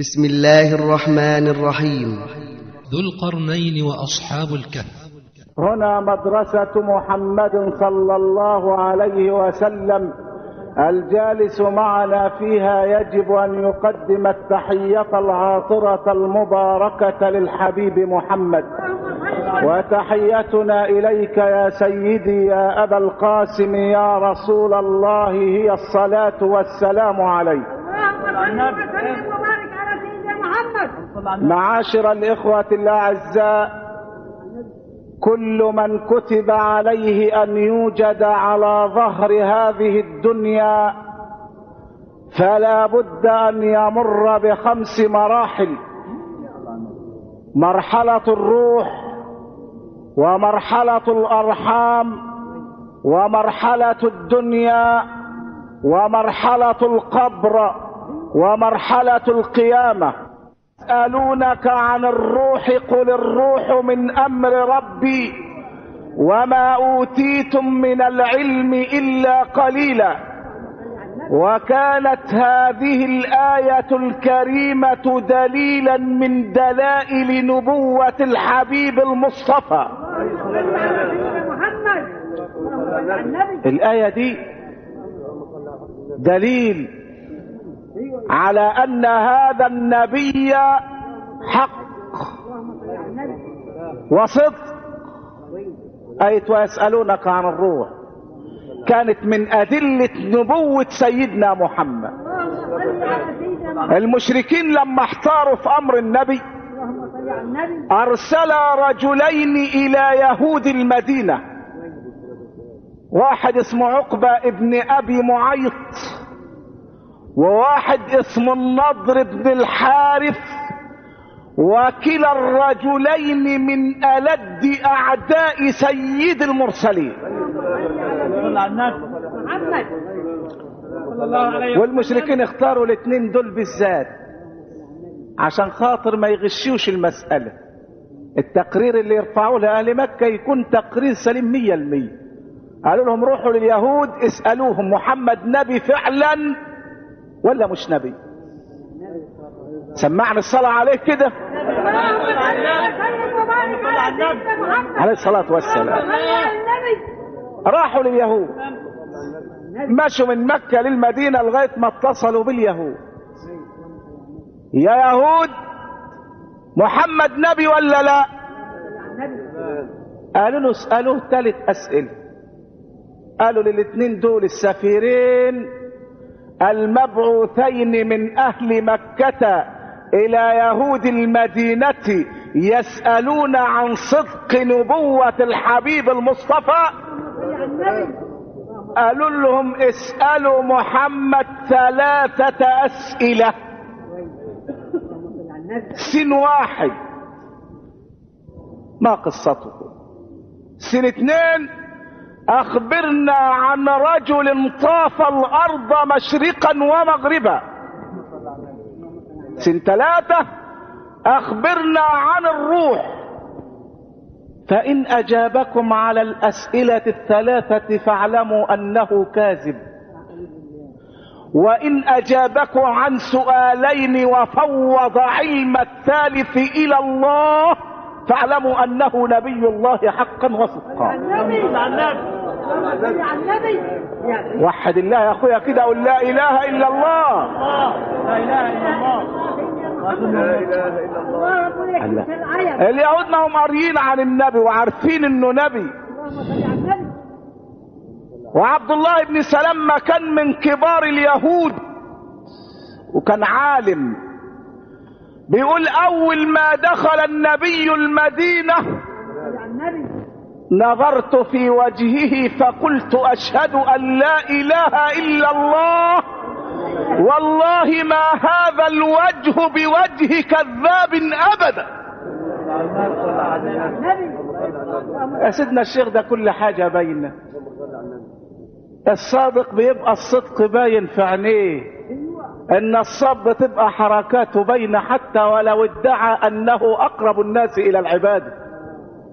بسم الله الرحمن الرحيم. ذو القرنين وأصحاب الكهف. هنا مدرسة محمد صلى الله عليه وسلم الجالس معنا فيها يجب أن يقدم التحية العاطرة المباركة للحبيب محمد. وتحيتنا إليك يا سيدي يا أبا القاسم يا رسول الله هي الصلاة والسلام عليك اللهم صل وسلم وبارك على سيدنا محمد معاشر الإخوة الأعزاء كل من كتب عليه أن يوجد على ظهر هذه الدنيا فلا بد أن يمر بخمس مراحل. مرحلة الروح ومرحلة الأرحام ومرحلة الدنيا ومرحلة القبر ومرحلة القيامة. يسألونك عن الروح قل الروح من أمر ربي وما أوتيتم من العلم إلا قليلا وكانت هذه الآية الكريمة دليلا من دلائل نبوة الحبيب المصطفى. الآية دي دليل على أن هذا النبي حق وصدق. أي ويسألونك عن الروح. كانت من أدلة نبوة سيدنا محمد. المشركين لما احتاروا في أمر النبي أرسل رجلين إلى يهود المدينة. واحد اسمه عقبة ابن أبي معيط. وواحد اسمه النضر بن الحارث وكلا الرجلين من ألد أعداء سيد المرسلين. والمشركين اختاروا الاثنين دول بالذات عشان خاطر ما يغشوش المسألة. التقرير اللي يرفعوه لأهل مكة يكون تقرير سليم مية المية. قالوا لهم روحوا لليهود اسألوهم محمد نبي فعلا؟ ولا مش نبي؟ سمعنا الصلاة عليه كده. عليه الصلاة والسلام. راحوا لليهود. مشوا من مكة للمدينة لغاية ما اتصلوا باليهود. يا يهود محمد نبي ولا لا؟ قالوا له اسألوه ثلاث أسئلة. قالوا للاثنين دول السفيرين المبعوثين من أهل مكة إلى يهود المدينة يسألون عن صدق نبوة الحبيب المصطفى. قالوا لهم اسألوا محمد ثلاثة أسئلة. سن واحد. ما قصته سن اثنين. أخبرنا عن رجل طاف الأرض مشرقا ومغربا. سن ثلاثة. أخبرنا عن الروح. فإن أجابكم على الأسئلة الثلاثة فاعلموا أنه كاذب. وإن أجابكم عن سؤالين وفوض علم الثالث إلى الله فاعلموا أنه نبي الله حقا وصدقا. وحد الله يا أخويا كده قول لا إله إلا الله. الله. رب يحكي في الآية اليهود ما هم قاريين عن النبي وعارفين إنه نبي. وعبد الله بن سلام ما كان من كبار اليهود وكان عالم. بيقول أول ما دخل النبي المدينة نظرت في وجهه فقلت أشهد أن لا إله إلا الله. والله ما هذا الوجه بوجه كذاب النبي يا سيدنا الشيخ ده كل حاجة باينة. الصادق بيبقى الصدق باين في عينيه. إن الصب تبقى حركاته باينة حتى ولو ادعى أنه أقرب الناس إلى العبادة.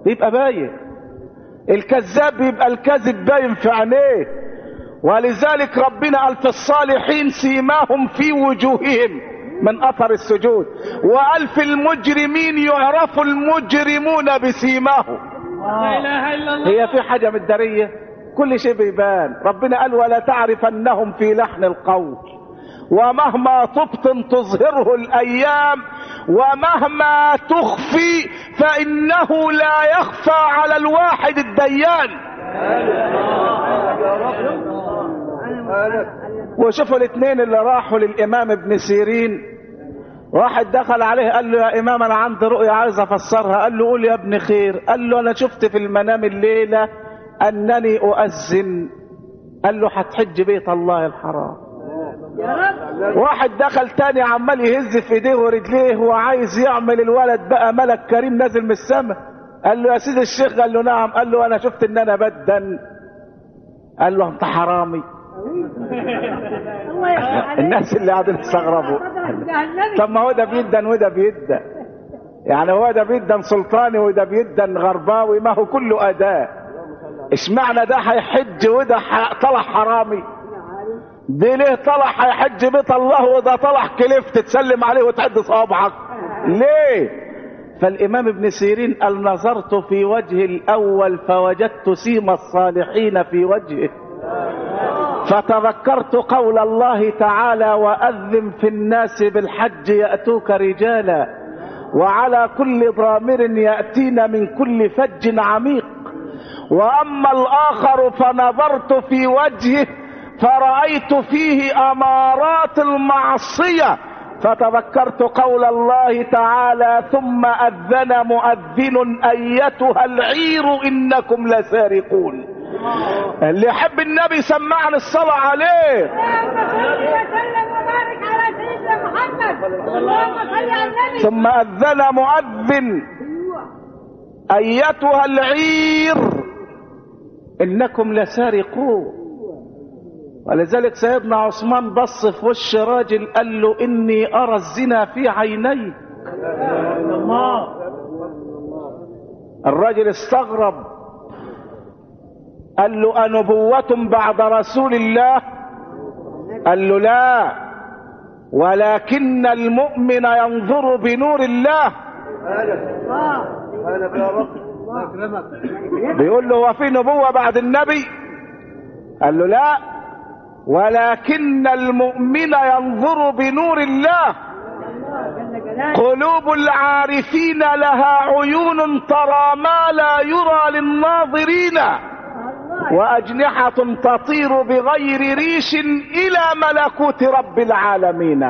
بيبقى باين. الكذاب بيبقى الكذب باين في عينيه ولذلك ربنا قال في الصالحين سيماهم في وجوههم من أثر السجود. وقال في المجرمين يعرف المجرمون بسيماهم. لا إله إلا الله. هي في حاجة مدارية كل شيء بيبان. ربنا قال ولا تعرفنهم في لحن القول. ومهما تبطن تظهره الأيام ومهما تخفي فإنه لا يخفى على الواحد الديان. وشوفوا الاثنين اللي راحوا للإمام ابن سيرين. واحد دخل عليه قال له يا إمام أنا عندي رؤيا عايز أفسرها. قال له قول يا ابن خير. قال له أنا شفت في المنام الليلة أنني أؤذن. قال له هتحج بيت الله الحرام. واحد دخل تاني عمال يهز في ايديه ورجليه وعايز يعمل الولد بقى ملك كريم نازل من السماء. قال له يا سيدي الشيخ قال له نعم. قال له أنا شفت إن أنا بدن. قال له أنت حرامي. الناس اللي قاعدين يستغربوا طب ما هو ده بيدن وده بيدن. يعني هو ده بيدن سلطاني وده بيدن غرباوي. ما هو كله أداء. اشمعنى ده؟ هيحج وده طلع حرامي. دي ليه طلع هيحج بيت الله وده طلع كليف تتسلم عليه وتعد صوابعك؟ ليه؟ فالإمام ابن سيرين قال نظرت في وجه الأول فوجدت سيم الصالحين في وجهه. فتذكرت قول الله تعالى وأذن في الناس بالحج يأتوك رجالا وعلى كل ضامر ياتين من كل فج عميق. وأما الآخر فنظرت في وجهه فرأيت فيه أمارات المعصية. فتذكرت قول الله تعالى ثم أذن مؤذن أيتها العير إنكم لسارقون. اللي يحب النبي سمعني الصلاة عليه. ثم أذن مؤذن أيتها العير إنكم لسارقون. ولذلك سيدنا عثمان بص في وش راجل قال له إني أرى الزنا في عينيك الراجل استغرب. قال له أنبوة بعد رسول الله؟ قال له لا. ولكن المؤمن ينظر بنور الله. بيقول له هو في نبوة بعد النبي؟ قال له لا. ولكن المؤمن ينظر بنور الله. قلوب العارفين لها عيون ترى ما لا يرى للناظرين. وأجنحة تطير بغير ريش إلى ملكوت رب العالمين.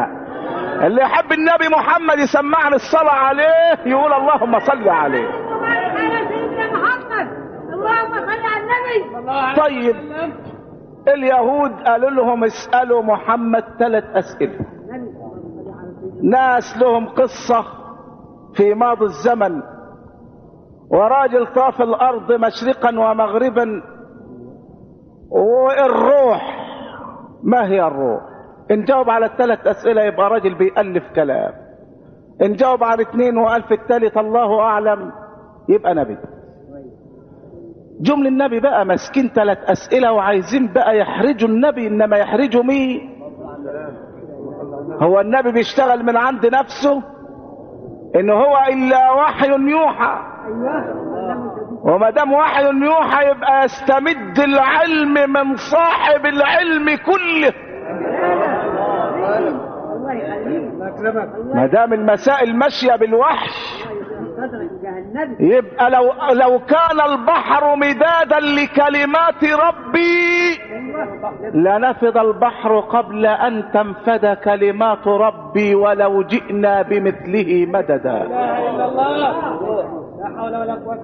اللي يحب النبي محمد يسمعني الصلاة عليه يقول اللهم صل عليه. اللهم صل على النبي. طيب. اليهود قالوا لهم اسألوا محمد ثلاث أسئلة. ناس لهم قصة في ماضي الزمن. وراجل طاف الأرض مشرقا ومغربا والروح ما هي الروح؟ إن جاوب على الثلاث أسئلة يبقى راجل بيألف كلام. إن جاوب على اثنين وقال في الثالث الله أعلم يبقى نبي. جمل النبي بقى ماسكين ثلاث أسئلة وعايزين بقى يحرجوا النبي إنما يحرجوا مين؟ هو النبي بيشتغل من عند نفسه؟ إن هو إلا وحي يوحى. وما دام وحي يوحى يبقى يستمد العلم من صاحب العلم كله. ما دام المسائل ماشية بالوحي. جهنمي يبقى لو لو كان البحر مدادا لكلمات ربي لنفض البحر قبل أن تنفد كلمات ربي ولو جئنا بمثله مددا.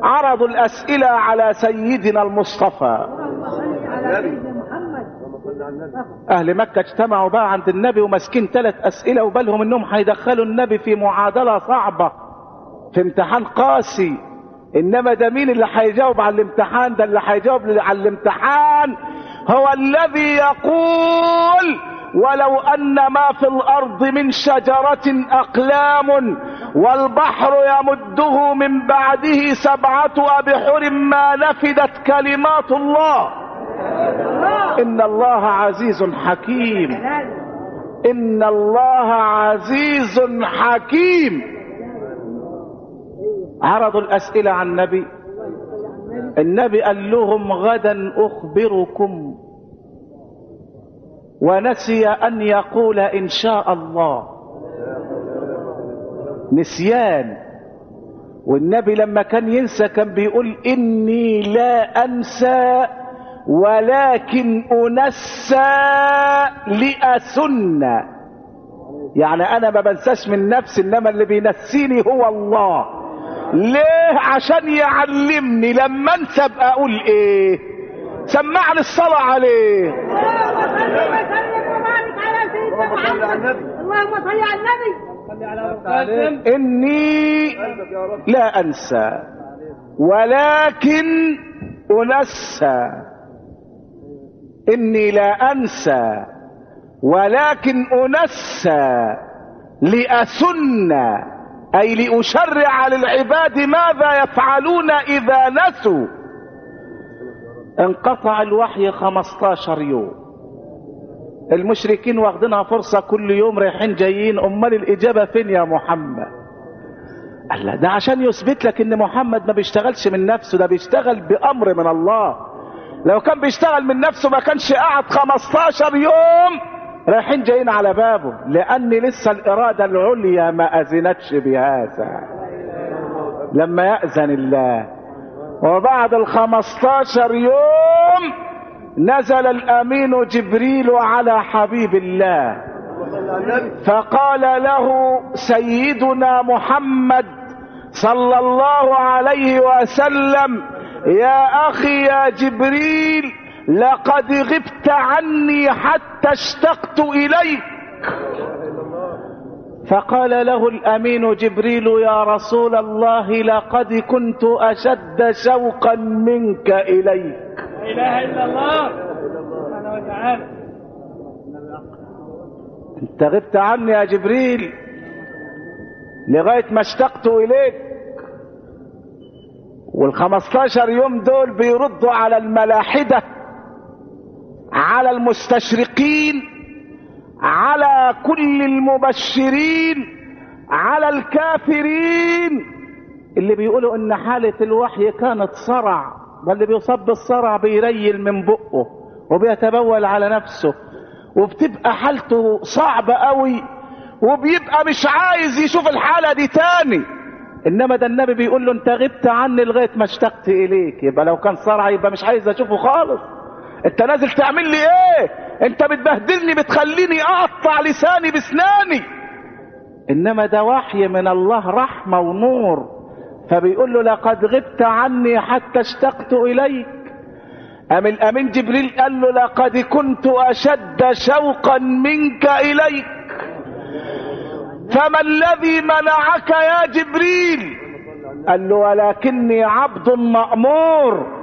عرضوا الأسئلة على سيدنا المصطفى. على سيدنا محمد أهل مكة اجتمعوا بقى عند النبي وماسكين ثلاث أسئلة وبالهم إنهم هيدخلوا النبي في معادلة صعبة. في امتحان قاسي. إنما ده مين اللي هيجاوب على الامتحان؟ ده اللي هيجاوب على الامتحان هو الذي يقول ولو أن ما في الأرض من شجرة أقلام والبحر يمده من بعده سبعة أبحر ما نفدت كلمات الله. إن الله عزيز حكيم. إن الله عزيز حكيم. عرضوا الأسئلة عن النبي. النبي قال لهم غدا أخبركم. ونسي أن يقول إن شاء الله. نسيان. والنبي لما كان ينسى كان بيقول إني لا أنسى ولكن أنسى لأسن. يعني أنا ما بنساش من نفسي إنما اللي بينسيني هو الله. ليه عشان يعلمني لما انسى ابقى أقول إيه؟ سمعني الصلاة عليه. اللهم صل على محمد اللهم صل على النبي. اني لا انسى ولكن انسى. اني لا انسى ولكن انسى لأسن أي لأشرع للعباد ماذا يفعلون إذا نسوا. انقطع الوحي 15 يوم. المشركين واخدينها فرصة كل يوم رايحين جايين. أمال الإجابة فين يا محمد؟ قال ده عشان يثبت لك إن محمد ما بيشتغلش من نفسه ده بيشتغل بأمر من الله. لو كان بيشتغل من نفسه ما كانش قعد 15 يوم. رايحين جايين على بابه لأن لسه الإرادة العليا ما أذنتش بهذا. لما يأذن الله. وبعد ال 15 يوم نزل الأمين جبريل على حبيب الله. فقال له سيدنا محمد صلى الله عليه وسلم يا أخي يا جبريل لقد غبت عني حتى اشتقت إليك. فقال له الأمين جبريل يا رسول الله لقد كنت أشد شوقا منك إليك. لا إله إلا الله. سبحانه وتعالى. أنت غبت عني يا جبريل لغاية ما اشتقت إليك. والخمستاشر يوم دول بيردوا على الملاحدة. على المستشرقين على كل المبشرين على الكافرين. اللي بيقولوا إن حالة الوحي كانت صرع ده اللي بيصاب بالصرع بيريل من بقه وبيتبول على نفسه وبتبقى حالته صعبة قوي وبيبقى مش عايز يشوف الحالة دي تاني. إنما ده النبي بيقول له أنت غبت عني لغاية ما اشتقت إليك يبقى لو كان صرع يبقى مش عايز أشوفه خالص. انت نازل تعمل لي إيه؟ انت بتبهدلني بتخليني اقطع لساني بسناني. انما ده وحي من الله رحمة ونور. فبيقول له لقد غبت عني حتى اشتقت إليك. أم الأمين جبريل قال له لقد كنت أشد شوقا منك إليك. فما الذي منعك يا جبريل؟ قال له ولكني عبد مأمور.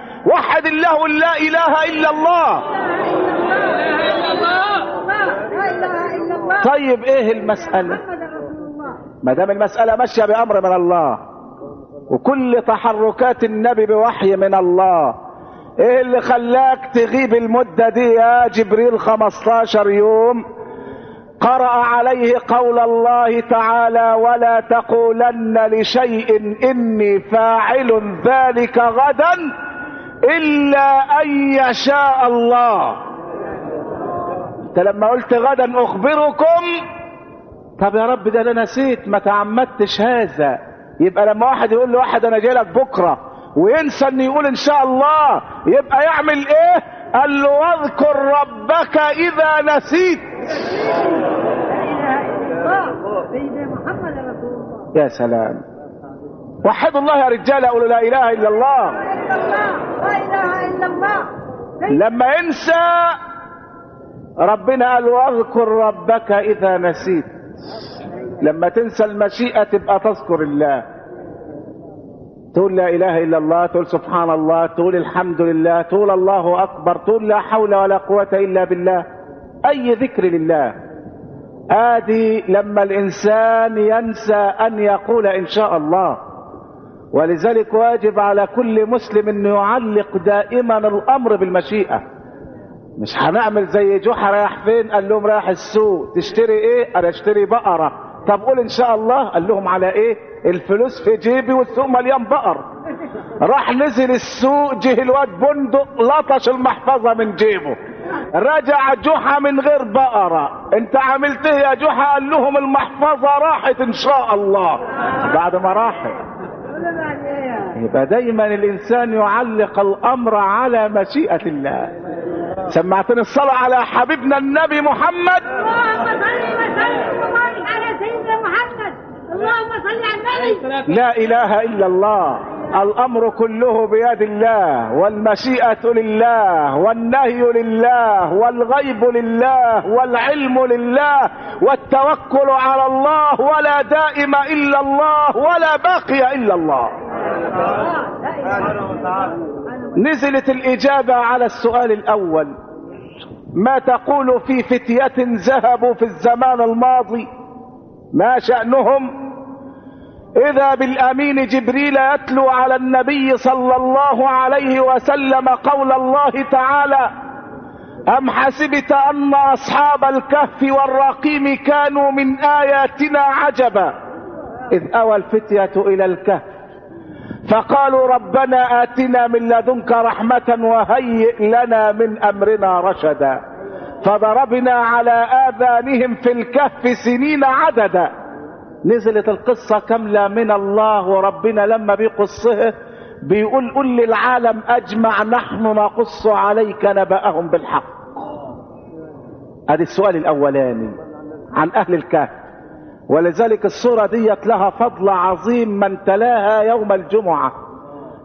وحد الله لا إله إلا الله. لا اله الا الله طيب إيه المسألة؟ ما دام المسألة ماشية بأمر من الله وكل تحركات النبي بوحي من الله إيه اللي خلاك تغيب المدة دي يا جبريل 15 يوم؟ قرأ عليه قول الله تعالى ولا تقولن لشيء إني فاعل ذلك غدا إلا أن يشاء الله. أنت لما قلت غدا أخبركم طب يا رب ده أنا نسيت ما تعمدتش هذا. يبقى لما واحد يقول لواحد أنا جاي لك بكرة وينسى ان يقول إن شاء الله يبقى يعمل إيه؟ قال له واذكر ربك إذا نسيت. يا سلام. وحدوا الله يا رجال قولوا لا إله إلا الله. لا اله الا الله لما ينسى ربنا قال واذكر ربك إذا نسيت. لما تنسى المشيئة تبقى تذكر الله. تقول لا إله إلا الله تقول سبحان الله تقول الحمد لله تقول الله أكبر تقول لا حول ولا قوة إلا بالله. أي ذكر لله. ادي لما الإنسان ينسى أن يقول إن شاء الله. ولذلك واجب على كل مسلم انه يعلق دائما الأمر بالمشيئة. مش هنعمل زي جحا رايح فين؟ قال لهم رايح السوق. تشتري إيه؟ أنا اشتري بقرة. طب قول إن شاء الله. قال لهم على إيه؟ الفلوس في جيبي والسوق مليان بقر. راح نزل السوق جه الواد بندق لطش المحفظة من جيبه. رجع جحا من غير بقرة. انت عملت إيه يا جحا؟ قال لهم المحفظة راحت إن شاء الله. بعد ما راحت. يبقى دايما الإنسان يعلق الأمر على مشيئة الله. سمعتني الصلاة على حبيبنا النبي محمد؟ اللهم صل وسلم وبارك على سيدنا محمد. اللهم صل على النبي. لا إله إلا الله. الأمر كله بيد الله والمشيئة لله والنهي لله والغيب لله والعلم لله والتوكل على الله ولا دائم إلا الله ولا باقي إلا الله. نزلت الإجابة على السؤال الأول. ما تقول في فتية ذهبوا في الزمان الماضي؟ ما شأنهم؟ إذا بالأمين جبريل يتلو على النبي صلى الله عليه وسلم قول الله تعالى أم حسبت أن أصحاب الكهف والرقيم كانوا من آياتنا عجبا؟ إذ أوى الفتية إلى الكهف فقالوا ربنا آتنا من لدنك رحمة وهيئ لنا من أمرنا رشدا فضربنا على آذانهم في الكهف سنين عددا. نزلت القصة كاملة من الله وربنا لما بيقصها بيقول قل للعالم أجمع نحن نقص عليك نبأهم بالحق. هذا السؤال الأولاني عن أهل الكهف. ولذلك الصورة ديت لها فضل عظيم من تلاها يوم الجمعة.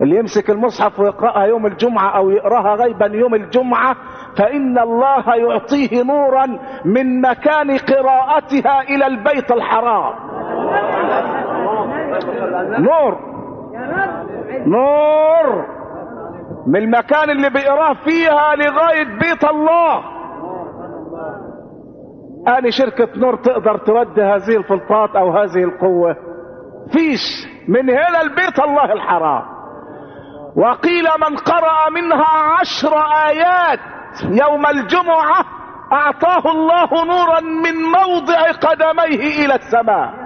اللي يمسك المصحف ويقرأها يوم الجمعة أو يقرأها غيبا يوم الجمعة فإن الله يعطيه نورا من مكان قراءتها إلى البيت الحرام. نور. نور. من المكان اللي بيقراه فيها لغاية بيت الله. أنا شركة نور تقدر تودي هذه الفلطات أو هذه القوة. فيش من هنا البيت الله الحرام. وقيل من قرأ منها عشر آيات يوم الجمعة أعطاه الله نورا من موضع قدميه إلى السماء.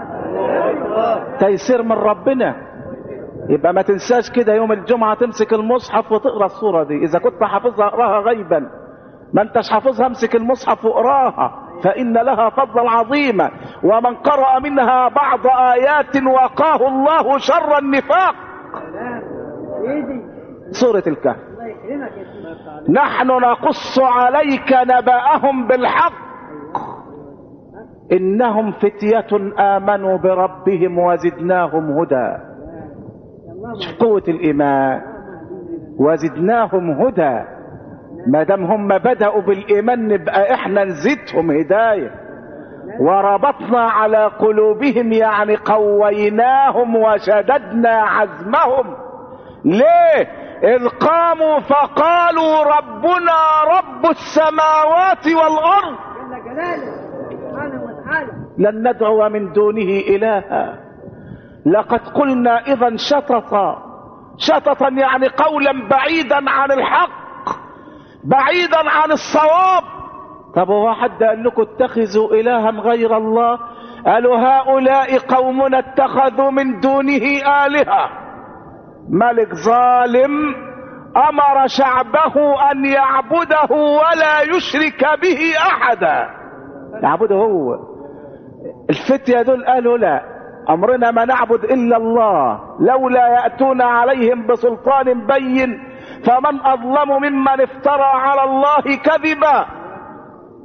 تيسير من ربنا. يبقى ما تنساش كده يوم الجمعة تمسك المصحف وتقرأ الصورة دي. إذا كنت حافظها أقرأها غيبا. ما أنتش حافظها امسك المصحف واقراها. فإن لها فضلا عظيما. ومن قرأ منها بعض آيات وقاه الله شر النفاق. سورة الكهف. نحن نقص عليك نبأهم بالحق. إنهم فتية آمنوا بربهم وزدناهم هدى. قوة الإيمان. وزدناهم هدى. ما دام هم بدأوا بالإيمان نبقى إحنا نزيدهم هداية. وربطنا على قلوبهم يعني قويناهم وشددنا عزمهم. ليه؟ إذ قاموا فقالوا ربنا رب السماوات والأرض. جل جلاله لن ندعو من دونه إلها. لقد قلنا إذا شططا شططا يعني قولا بعيدا عن الحق بعيدا عن الصواب. طب هو حد قال لكم اتخذوا إلها غير الله؟ قالوا هؤلاء قومنا اتخذوا من دونه آلهة. ملك ظالم أمر شعبه أن يعبده ولا يشرك به أحدا. يعبده هو. الفتية دول قالوا لا. أمرنا ما نعبد إلا الله. لولا يأتون عليهم بسلطان بين فمن أظلم ممن افترى على الله كذبا.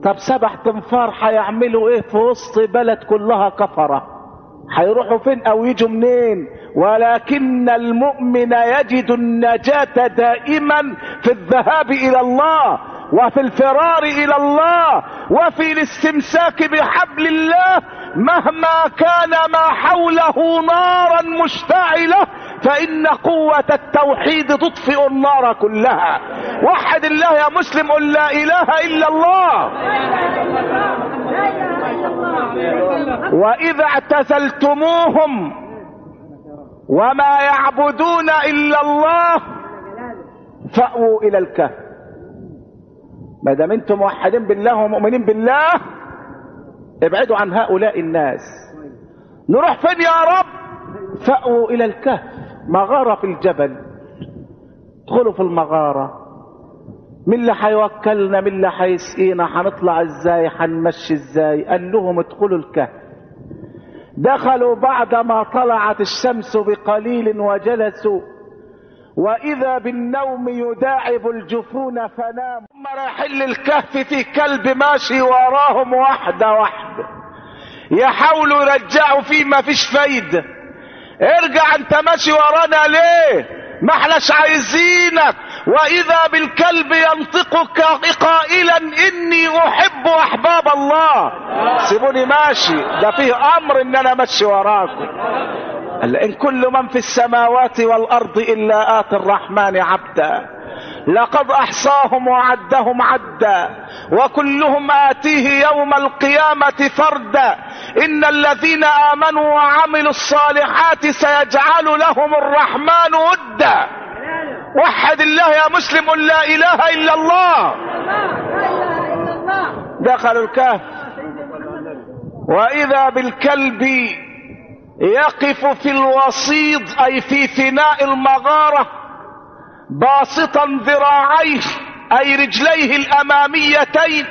طب سبع تنفار هيعملوا إيه في وسط بلد كلها كفرة؟ هيروحوا فين أو يجوا منين؟ ولكن المؤمن يجد النجاة دائما في الذهاب إلى الله. وفي الفرار إلى الله وفي الاستمساك بحبل الله مهما كان ما حوله نارا مشتعلة فإن قوة التوحيد تطفئ النار كلها. وحد الله يا مسلم قل لا إله إلا الله. وإذا اعتزلتموهم وما يعبدون إلا الله فأووا إلى الكهف. ما دام أنتم موحدين بالله ومؤمنين بالله ابعدوا عن هؤلاء الناس. نروح فين يا رب؟ فأووا إلى الكهف. مغارة في الجبل. ادخلوا في المغارة. مين اللي هيوكلنا مين اللي هيسقينا هنطلع إزاي؟ هنمشي إزاي؟ قال لهم ادخلوا الكهف. دخلوا بعدما طلعت الشمس بقليل وجلسوا. وإذا بالنوم يداعب الجفون فناموا ثم رايحين للكهف في كلب ماشي وراهم واحدة واحدة يحاولوا يرجعوا فيه ما فيش فايده ارجع انت ماشي ورانا ليه؟ ما احناش عايزينك. وإذا بالكلب ينطق قائلا إني أحب أحباب الله. سيبوني ماشي. ده فيه أمر إن أنا ماشي وراكم. إن كل من في السماوات والأرض إلا آتي الرحمن عبدا. لقد أحصاهم وعدهم عدا. وكلهم آتيه يوم القيامة فردا. إن الذين آمنوا وعملوا الصالحات سيجعل لهم الرحمن ودا. وحد الله يا مسلم لا إله إلا الله. دخلوا الكهف. وإذا بالكلب يقف في الوسيط أي في فناء المغارة باسطا ذراعيه أي رجليه الأماميتين.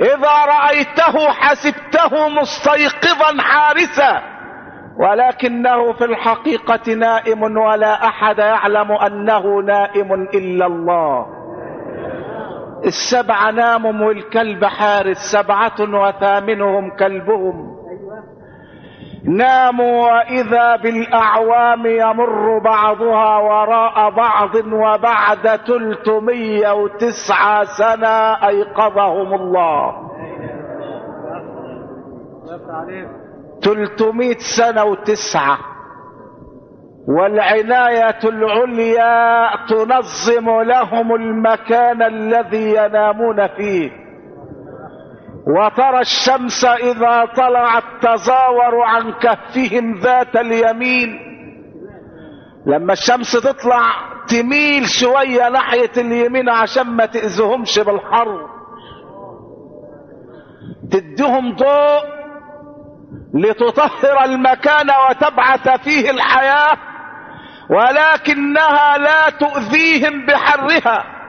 إذا رأيته حسبته مستيقظا حارسا ولكنه في الحقيقة نائم ولا أحد يعلم أنه نائم إلا الله. السبع ناموا والكلب حارس سبعة وثامنهم كلبهم. ناموا وإذا بالأعوام يمر بعضها وراء بعض وبعد تلتمية وتسعة سنة أيقظهم الله. تلتمية سنة وتسعة. والعناية العليا تنظم لهم المكان الذي ينامون فيه. وترى الشمس إذا طلعت تزاور عن كهفهم ذات اليمين. لما الشمس تطلع تميل شوية ناحية اليمين عشان ما تأذهمش بالحر. تديهم ضوء لتطهر المكان وتبعث فيه الحياة ولكنها لا تؤذيهم بحرها.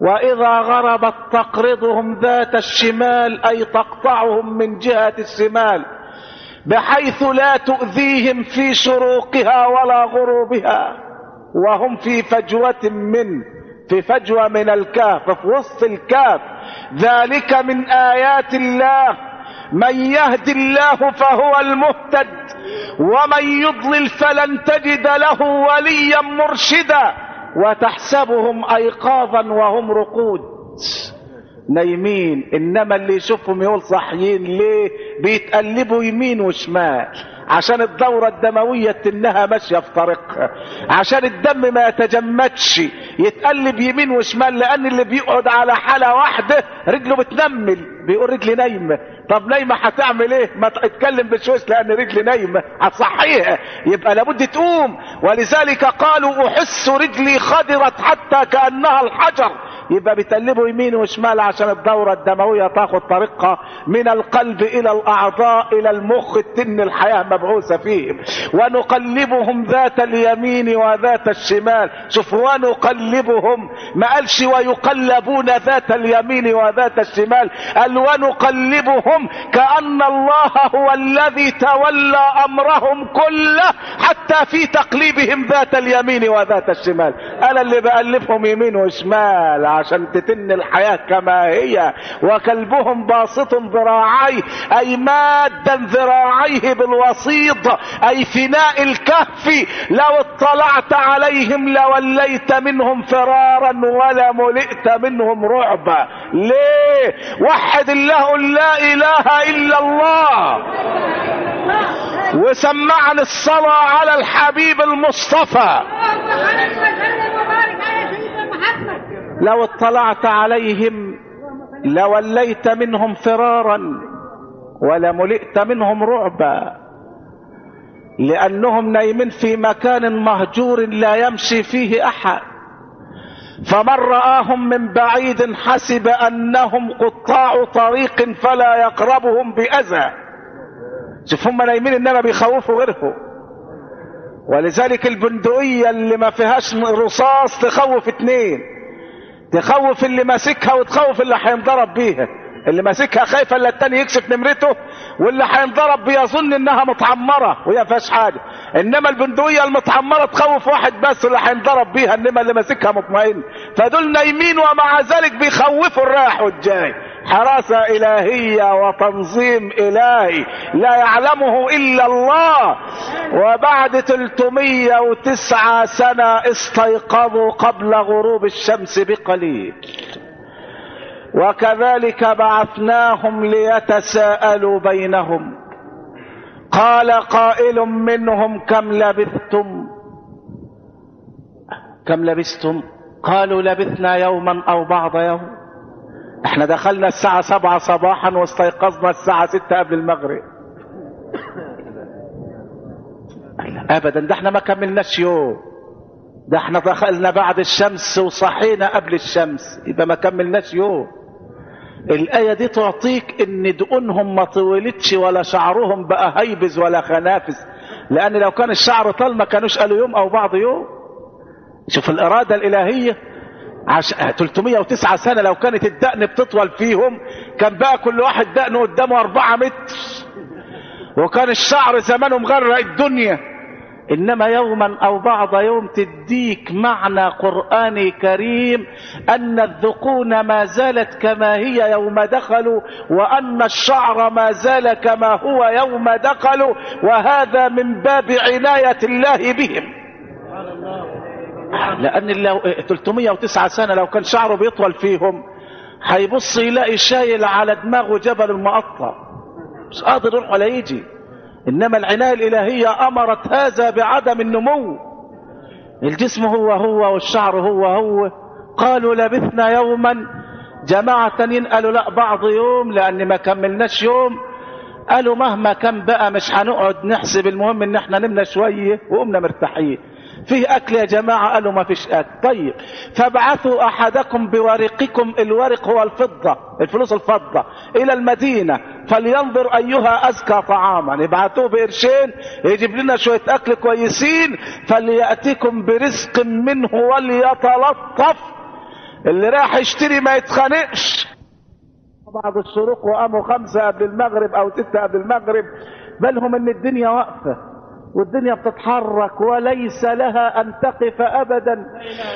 وإذا غربت تقرضهم ذات الشمال أي تقطعهم من جهة الشمال بحيث لا تؤذيهم في شروقها ولا غروبها وهم في فجوة من في فجوة من الكهف في وسط الكهف. ذلك من آيات الله. من يهد الله فهو المهتد ومن يضلل فلن تجد له وليا مرشدا. وتحسبهم ايقاظا وهم رقود. نايمين إنما اللي يشوفهم يقول صاحيين ليه؟ بيتقلبوا يمين وشمال. عشان الدورة الدموية تنها ماشية في طريقها عشان الدم ما يتجمدش يتقلب يمين وشمال لأن اللي بيقعد على حالة واحدة رجله بتنمل. بيقول رجلي نايمة. طب نايمة هتعمل إيه؟ ما تتكلم بشويش لأن رجلي نايمة. هتصحيها يبقى لابد تقوم. ولذلك قالوا أحس رجلي خضرت حتى كأنها الحجر. يبقى بيتقلبوا يمين وشمال عشان الدورة الدموية تاخد طريقها من القلب إلى الأعضاء إلى المخ تن الحياة مبعوثة فيهم ونقلبهم ذات اليمين وذات الشمال. شوف ونقلبهم ما قالش ويقلبون ذات اليمين وذات الشمال. قال ونقلبهم كأن الله هو الذي تولى أمرهم كله حتى في تقليبهم ذات اليمين وذات الشمال. أنا اللي بألفهم يمين وشمال. عشان تتن الحياة كما هي وكلبهم باسط ذراعيه أي مادا ذراعيه بالوسيط أي فناء الكهف لو اطلعت عليهم لوليت منهم فرارا ولا ملئت منهم رعبا. ليه؟ وحد الله لا إله إلا الله. وسمعني الصلاة على الحبيب المصطفى اللهم صل وسلم وبارك على سيدنا محمد لو اطلعت عليهم لوليت منهم فرارا ولملئت منهم رعبا. لأنهم نايمين في مكان مهجور لا يمشي فيه أحد. فمن رآهم من بعيد حسب أنهم قطاع طريق فلا يقربهم بأذى. شوف هم نايمين إنما بيخوفوا غيرهم. ولذلك البندقية اللي ما فيهاش رصاص تخوف اتنين. تخوف اللي ماسكها وتخوف اللي هينضرب بيها. اللي ماسكها خايفة إلا التاني يكشف نمرته واللي هينضرب بيظن إنها متعمرة وهي فيهاش حاجة. إنما البندقية المتعمرة تخوف واحد بس اللي هينضرب بيها إنما اللي ماسكها مطمئن. فدول نايمين ومع ذلك بيخوفوا الرايح والجاي. حراسة إلهية وتنظيم إلهي لا يعلمه إلا الله. وبعد 309 سنة استيقظوا قبل غروب الشمس بقليل. وكذلك بعثناهم ليتساءلوا بينهم. قال قائل منهم كم لبثتم؟ كم لبثتم؟ قالوا لبثنا يوما أو بعض يوم. إحنا دخلنا الساعة سبعة صباحا واستيقظنا الساعة ستة قبل المغرب. ابدا ده إحنا ما كملناش يوم. ده إحنا دخلنا بعد الشمس وصحينا قبل الشمس. يبقى ما كملناش يوم. الآية دي تعطيك إن دقونهم ما طولتش ولا شعرهم بقى هيبز ولا خنافس. لأن لو كان الشعر طال ما كانوش قالوا يوم أو بعض يوم. شوف الإرادة الإلهية. عش... 309 سنة لو كانت الدقن بتطول فيهم كان بقى كل واحد دقنه قدامه 4 متر. وكان الشعر زمانه مغرق الدنيا. إنما يوما أو بعض يوم تديك معنى قراني كريم أن الذقون ما زالت كما هي يوم دخلوا وأن الشعر ما زال كما هو يوم دخلوا وهذا من باب عناية الله بهم. لأن لو 309 سنة لو كان شعره بيطول فيهم هيبص يلاقي شايل على دماغه جبل المقطع مش قادر يروح ولا يجي. إنما العناية الإلهية أمرت هذا بعدم النمو. الجسم هو هو والشعر هو هو. قالوا لبثنا يوما. جماعة تانيين قالوا لا بعض يوم لأن ما كملناش يوم. قالوا مهما كان بقى مش هنقعد نحسب المهم إن إحنا نمنا شوية وقمنا مرتاحين. فيه أكل يا جماعة قالوا ما فيش أكل. طيب فابعثوا أحدكم بورقكم الورق هو الفضة الفلوس الفضة إلى المدينة فلينظر أيها أزكى طعاما. ابعتوه بقرشين يجيب لنا شوية أكل كويسين فليأتكم برزق منه وليتلطف. اللي راح يشتري ما يتخانقش. بعض الشروق وقاموا خمسة قبل المغرب أو ستة قبل المغرب بالهم إن الدنيا واقفة. والدنيا بتتحرك وليس لها أن تقف ابدا.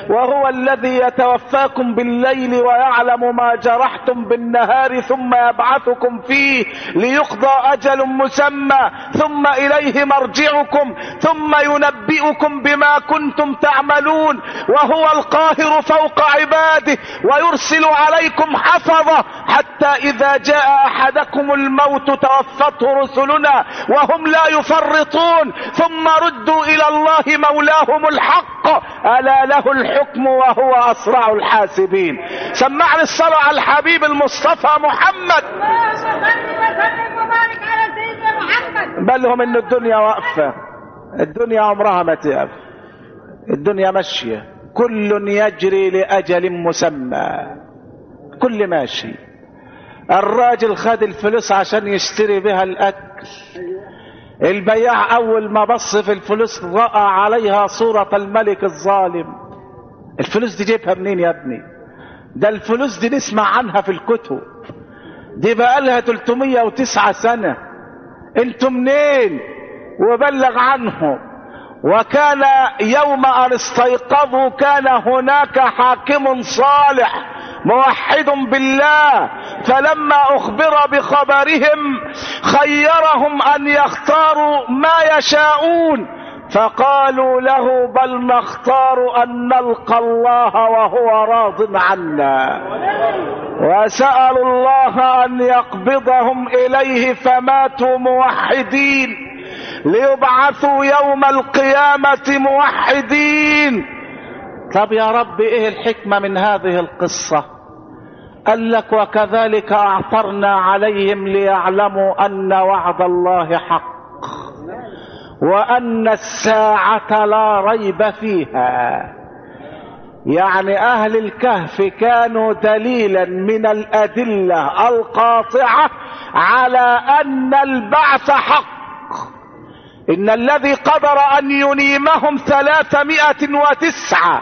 وهو الذي يتوفاكم بالليل ويعلم ما جرحتم بالنهار ثم يبعثكم فيه ليقضى أجل مسمى ثم إليه مرجعكم ثم ينبئكم بما كنتم تعملون. وهو القاهر فوق عباده ويرسل عليكم حفظه حتى إذا جاء أحدكم الموت توفته رسلنا وهم لا يفرطون. ثم ردوا إلى الله مولاهم الحق. ألا له الحكم وهو أسرع الحاسبين. سمعني الصلاة على الحبيب المصطفى محمد. محمد بلهم إن الدنيا واقفة. الدنيا عمرها ما تقف. الدنيا ماشية. كل يجري لأجل مسمى. كل ماشي. الراجل خد الفلوس عشان يشتري بها الأكل. البياع أول ما بص في الفلوس رأى عليها صورة الملك الظالم. الفلوس دي جيبها منين يا ابني؟ ده الفلوس دي نسمع عنها في الكتب. دي بقى لها 309 سنة. أنتوا منين؟ وبلغ عنهم. وكان يوم أن استيقظوا كان هناك حاكم صالح موحد بالله فلما أخبر بخبرهم خيرهم أن يختاروا ما يشاءون فقالوا له بل نختار أن نلقى الله وهو راض عنا. وسألوا الله أن يقبضهم إليه فماتوا موحدين. ليبعثوا يوم القيامة موحدين. طب يا رب إيه الحكمة من هذه القصة؟ قال لك وكذلك أعثرنا عليهم ليعلموا أن وعد الله حق وأن الساعة لا ريب فيها. يعني أهل الكهف كانوا دليلا من الأدلة القاطعة على أن البعث حق. إن الذي قدر أن ينيمهم ثلاثمائة وتسعة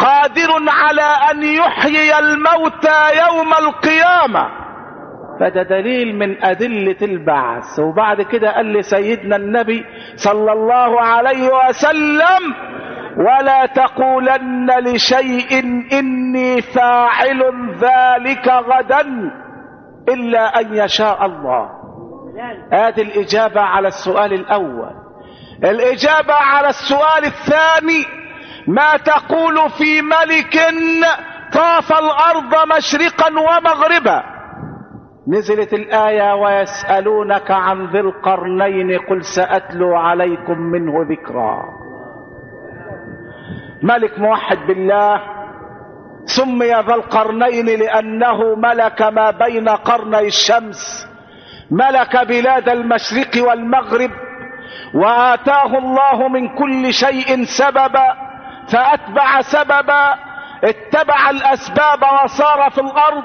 قادر على أن يحيي الموتى يوم القيامة. فده دليل من أدلة البعث. وبعد كده قال لي سيدنا النبي صلى الله عليه وسلم ولا تقولن لشيء إني فاعل ذلك غدا إلا أن يشاء الله. هذه الإجابة على السؤال الأول. الإجابة على السؤال الثاني ما تقول في ملك طاف الأرض مشرقا ومغربا. نزلت الآية ويسألونك عن ذي القرنين قل سأتلو عليكم منه ذكرا. ملك موحد بالله سمي ذا القرنين لأنه ملك ما بين قرني الشمس ملك بلاد المشرق والمغرب وآتاه الله من كل شيء سببا. فأتبع سببا اتبع الأسباب وصار في الأرض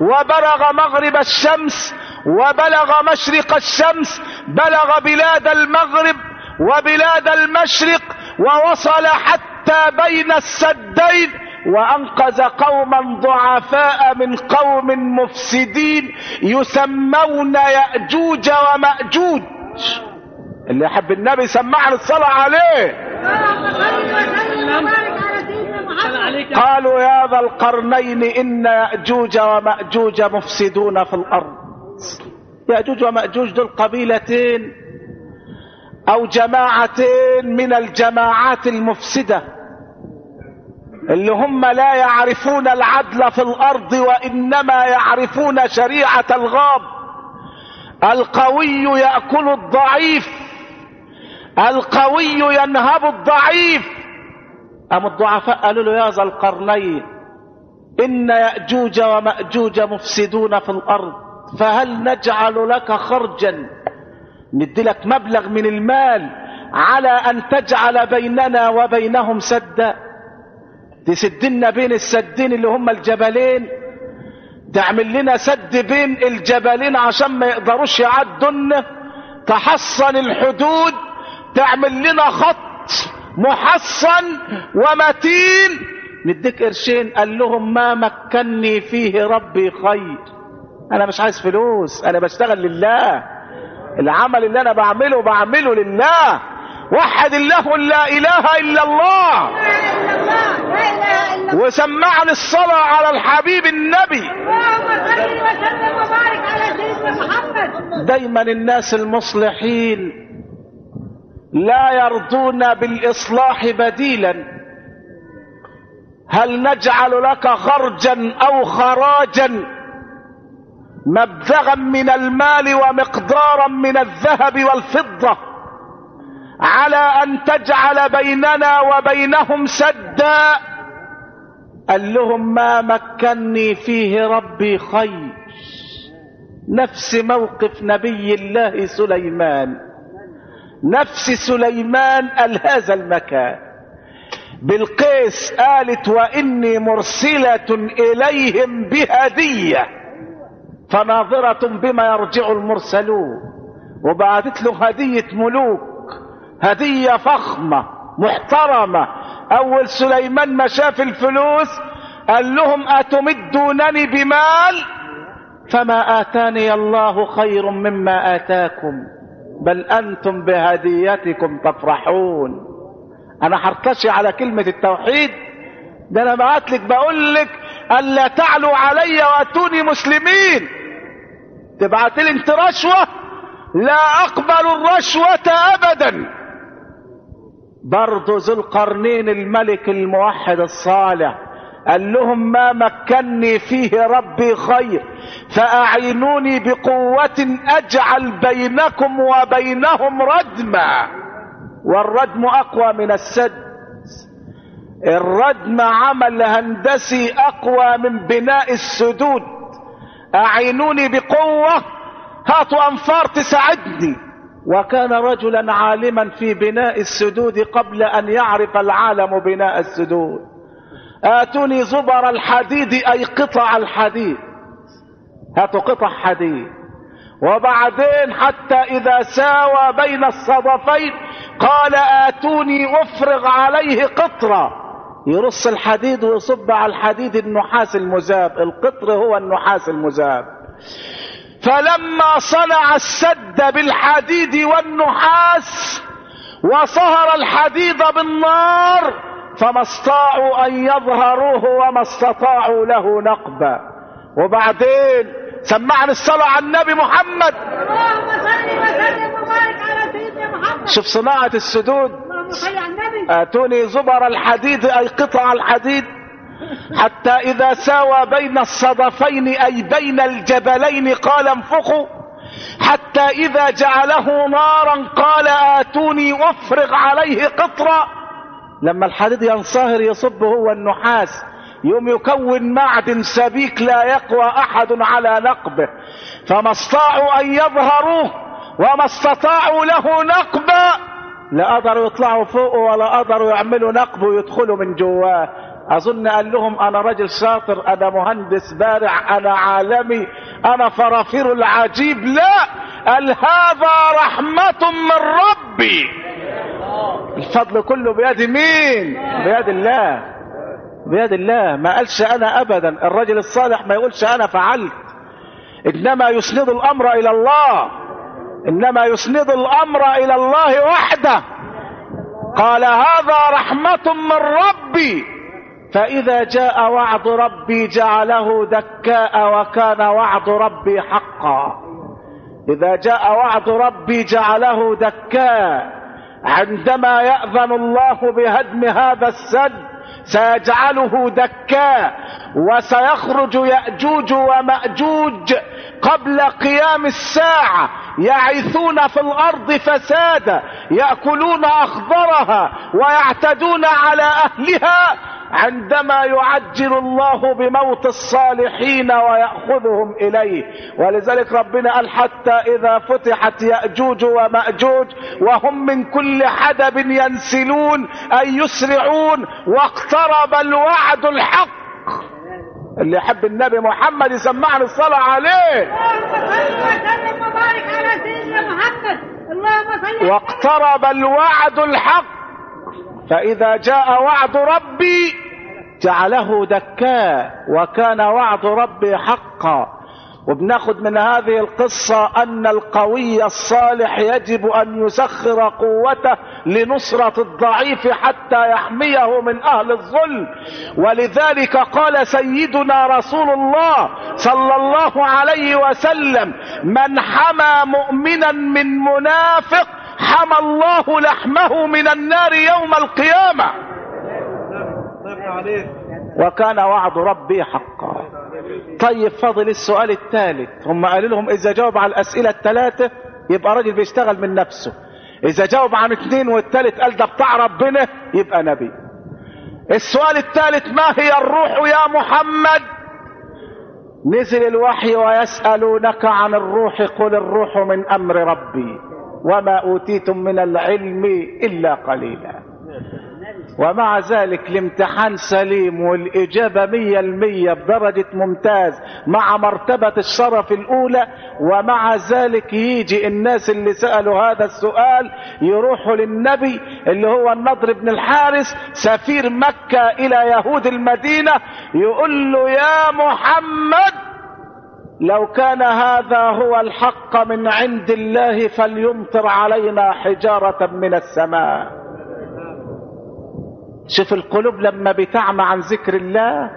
وبلغ مغرب الشمس وبلغ مشرق الشمس بلغ بلاد المغرب وبلاد المشرق ووصل حتى بين السدين وأنقذ قوما ضعفاء من قوم مفسدين يسمون يأجوج ومأجوج. اللي يحب النبي سمعنا الصلاة عليه. قالوا يا ذا القرنين إن يأجوج ومأجوج مفسدون في الأرض. يأجوج ومأجوج دول قبيلتين أو جماعتين من الجماعات المفسدة اللي هم لا يعرفون العدل في الأرض وإنما يعرفون شريعة الغاب. القوي يأكل الضعيف القوي ينهب الضعيف. أم الضعفاء قالوا له يا ذا القرنين إن يأجوج ومأجوج مفسدون في الأرض فهل نجعل لك خرجا؟ ندي لك مبلغ من المال على أن تجعل بيننا وبينهم سدا. تسدنا بين السدين اللي هم الجبلين. تعمل لنا سد بين الجبلين عشان ما يقدروش يعدن تحصن الحدود. تعمل لنا خط محصن ومتين. نديك قرشين قال لهم ما مكني فيه ربي خير. أنا مش عايز فلوس أنا بشتغل لله. العمل اللي أنا بعمله بعمله لله. وحد الله لا إله إلا الله. وسمعني الصلاة على الحبيب النبي. اللهم صل وسلم وبارك على سيدنا محمد. دايما الناس المصلحين لا يرضون بالإصلاح بديلا. هل نجعل لك خرجا أو خراجا؟ مبلغا من المال ومقدارا من الذهب والفضة. على أن تجعل بيننا وبينهم سدا. قال لهم ما مكني فيه ربي خير. نفس موقف نبي الله سليمان. نفس سليمان قال هذا المكان. بالقيس قالت وإني مرسلة إليهم بهدية فناظرة بما يرجع المرسلون. وبعتت له هدية ملوك هدية فخمة محترمة. أول سليمان ما شاف الفلوس قال لهم أتمدونني بمال؟ فما آتاني الله خير مما آتاكم. بل أنتم بهديتكم تفرحون. أنا حرطشي على كلمة التوحيد. ده أنا بعت لك بقول لك ألا تعلوا علي وأتوني مسلمين. تبعت لي أنت رشوة؟ لا أقبل الرشوة ابدا. برضو ذو القرنين الملك الموحد الصالح. قال لهم ما مكني فيه ربي خير فأعينوني بقوة أجعل بينكم وبينهم ردما. والردم أقوى من السد. الردم عمل هندسي أقوى من بناء السدود. أعينوني بقوة هاتوا أنفار تساعدني. وكان رجلا عالما في بناء السدود قبل أن يعرف العالم بناء السدود. آتوني زبر الحديد أي قطع الحديد. هاتوا قطع حديد. وبعدين حتى إذا ساوى بين الصدفين قال آتوني أفرغ عليه قطرة. يرص الحديد ويصب على الحديد النحاس المذاب القطر هو النحاس المذاب فلما صنع السد بالحديد والنحاس وصهر الحديد بالنار فما استطاعوا أن يظهروه وما استطاعوا له نقبا. وبعدين سمعني الصلاة على النبي محمد. اللهم صل وسلم وبارك على سيدنا محمد. شوف صناعة السدود آتوني زبر الحديد أي قطع الحديد. حتى إذا ساوى بين الصدفين أي بين الجبلين قال انفخوا. حتى إذا جعله نارا قال آتوني أفرغ عليه قطرا. لما الحديد ينصهر يصب هو النحاس يوم يكون معدن سبيك لا يقوى أحد على نقبه فما استطاعوا أن يظهروه وما استطاعوا له نقبا لا قدروا يطلعوا فوقه ولا قدروا يعملوا نقب ويدخلوا من جواه. أظن قال لهم أنا راجل شاطر أنا مهندس بارع أنا عالمي أنا فرافير العجيب لا! قال هذا رحمة من ربي. الفضل كله بيد مين؟ بيد الله. بيد الله. ما قالش أنا ابدا. الرجل الصالح ما يقولش أنا فعلت. إنما يسند الأمر إلى الله. إنما يسند الأمر إلى الله وحده. قال هذا رحمة من ربي. فإذا جاء وعد ربي جعله دكاء وكان وعد ربي حقا. إذا جاء وعد ربي جعله دكاء عندما يأذن الله بهدم هذا السد سيجعله دكاء وسيخرج يأجوج ومأجوج قبل قيام الساعة يعيثون في الأرض فسادا يأكلون أخضرها ويعتدون على أهلها عندما يعجل الله بموت الصالحين ويأخذهم إليه. ولذلك ربنا قال حتى إذا فتحت يأجوج ومأجوج وهم من كل حدب ينسلون أي يسرعون واقترب الوعد الحق. اللي يحب النبي محمد يسمعني الصلاة عليه. اللهم صل وسلم وبارك على سيدنا محمد. اللهم صل على واقترب الوعد الحق. فإذا جاء وعد ربي جعله دكاء وكان وعد ربي حقا. وبناخد من هذه القصة أن القوي الصالح يجب أن يسخر قوته لنصرة الضعيف حتى يحميه من أهل الظلم. ولذلك قال سيدنا رسول الله صلى الله عليه وسلم من حمى مؤمنا من منافق حمى الله لحمه من النار يوم القيامة. وكان وعد ربي حقا. طيب فاضل السؤال الثالث. هم قالوا لهم إذا جاوب على الأسئلة الثلاثة يبقى راجل بيشتغل من نفسه. إذا جاوب عن اثنين والثالث قال ده بتاع ربنا يبقى نبي. السؤال الثالث ما هي الروح يا محمد؟ نزل الوحي ويسألونك عن الروح قل الروح من أمر ربي. وما أوتيتم من العلم إلا قليلا. ومع ذلك الامتحان سليم والإجابة مية المية بدرجة ممتاز مع مرتبة الشرف الأولى. ومع ذلك يجي الناس اللي سألوا هذا السؤال يروحوا للنبي اللي هو النضر بن الحارس سفير مكة إلى يهود المدينة يقول له يا محمد لو كان هذا هو الحق من عند الله فليمطر علينا حجارة من السماء. شوف القلوب لما بتعمى عن ذكر الله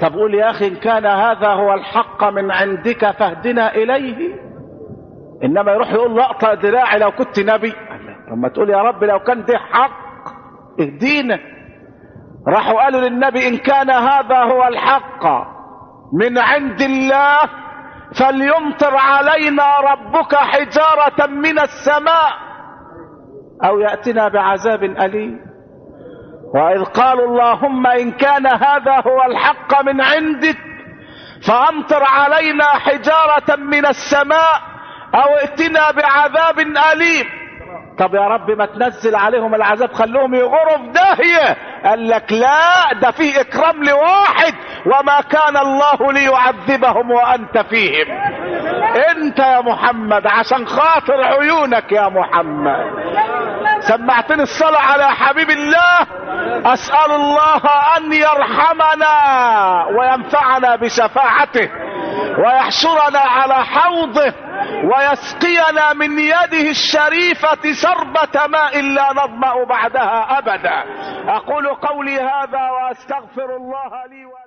طب قول يا أخي إن كان هذا هو الحق من عندك فاهدنا إليه. إنما يروح يقول له اقطع ذراعي لو كنت نبي. طب ما تقول يا رب لو كان ده حق اهدينا. راحوا قالوا للنبي إن كان هذا هو الحق. من عند الله فليمطر علينا ربك حجارة من السماء. أو يأتنا بعذاب أليم. وإذ قالوا اللهم إن كان هذا هو الحق من عندك فأمطر علينا حجارة من السماء أو ائتنا بعذاب أليم. طب يا رب ما تنزل عليهم العذاب خلوهم يغروا في داهية. قال لك لا ده فيه إكرام لواحد. وما كان الله ليعذبهم وأنت فيهم. أنت يا محمد عشان خاطر عيونك يا محمد. سمعتني الصلاة على حبيب الله؟ أسأل الله أن يرحمنا وينفعنا بشفاعته. ويحشرنا على حوضه ويسقينا من يده الشريفة شربة ماء لا نظمأ بعدها أبدا. أقول قولي هذا وأستغفر الله لي ولكم.